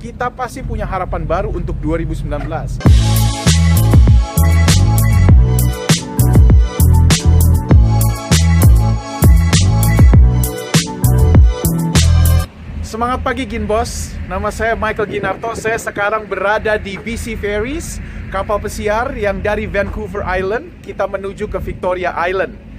kita pasti punya harapan baru untuk 2019. Semangat pagi Ginbos, nama saya Michael Ginarto. Saya sekarang berada di BC Ferries, kapal pesiar yang dari Vancouver Island kita menuju ke Victoria Island.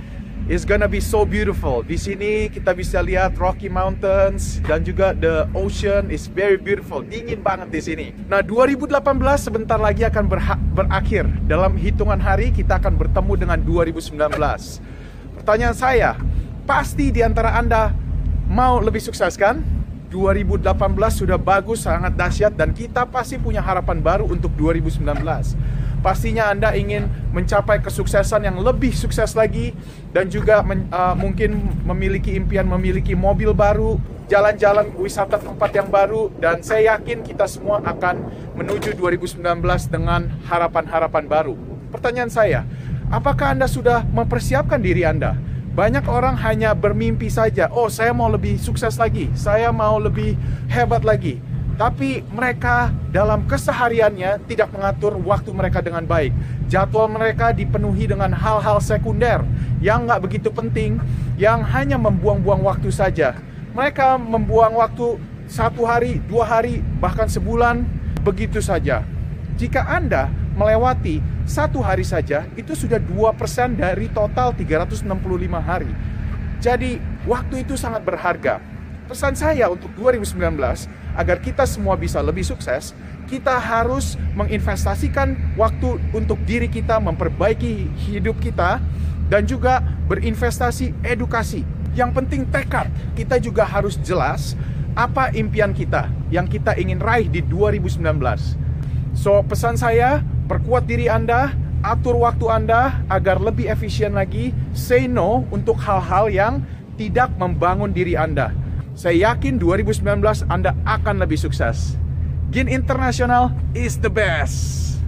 It's gonna be so beautiful. Di sini kita bisa lihat Rocky Mountains dan juga the ocean is very beautiful. Dingin banget di sini. Nah, 2018 sebentar lagi akan berakhir. Dalam hitungan hari kita akan bertemu dengan 2019. Pertanyaan saya, pasti di antara Anda mau lebih sukses kan? 2018 sudah bagus, sangat dahsyat dan kita pasti punya harapan baru untuk 2019. Pastinya Anda ingin mencapai kesuksesan yang lebih sukses lagi dan juga men, uh, mungkin memiliki impian memiliki mobil baru, jalan-jalan wisata tempat yang baru dan saya yakin kita semua akan menuju 2019 dengan harapan-harapan baru. Pertanyaan saya, apakah Anda sudah mempersiapkan diri Anda? Banyak orang hanya bermimpi saja, oh saya mau lebih sukses lagi, saya mau lebih hebat lagi. Tapi mereka dalam kesehariannya tidak mengatur waktu mereka dengan baik. Jadwal mereka dipenuhi dengan hal-hal sekunder yang nggak begitu penting, yang hanya membuang-buang waktu saja. Mereka membuang waktu satu hari, dua hari, bahkan sebulan, begitu saja. Jika Anda melewati satu hari saja itu sudah 2% dari total 365 hari. Jadi waktu itu sangat berharga. Pesan saya untuk 2019 agar kita semua bisa lebih sukses, kita harus menginvestasikan waktu untuk diri kita, memperbaiki hidup kita dan juga berinvestasi edukasi. Yang penting tekad, kita juga harus jelas apa impian kita yang kita ingin raih di 2019. So, pesan saya, perkuat diri Anda, atur waktu Anda agar lebih efisien lagi, say no untuk hal-hal yang tidak membangun diri Anda. Saya yakin 2019 Anda akan lebih sukses. Gin International is the best.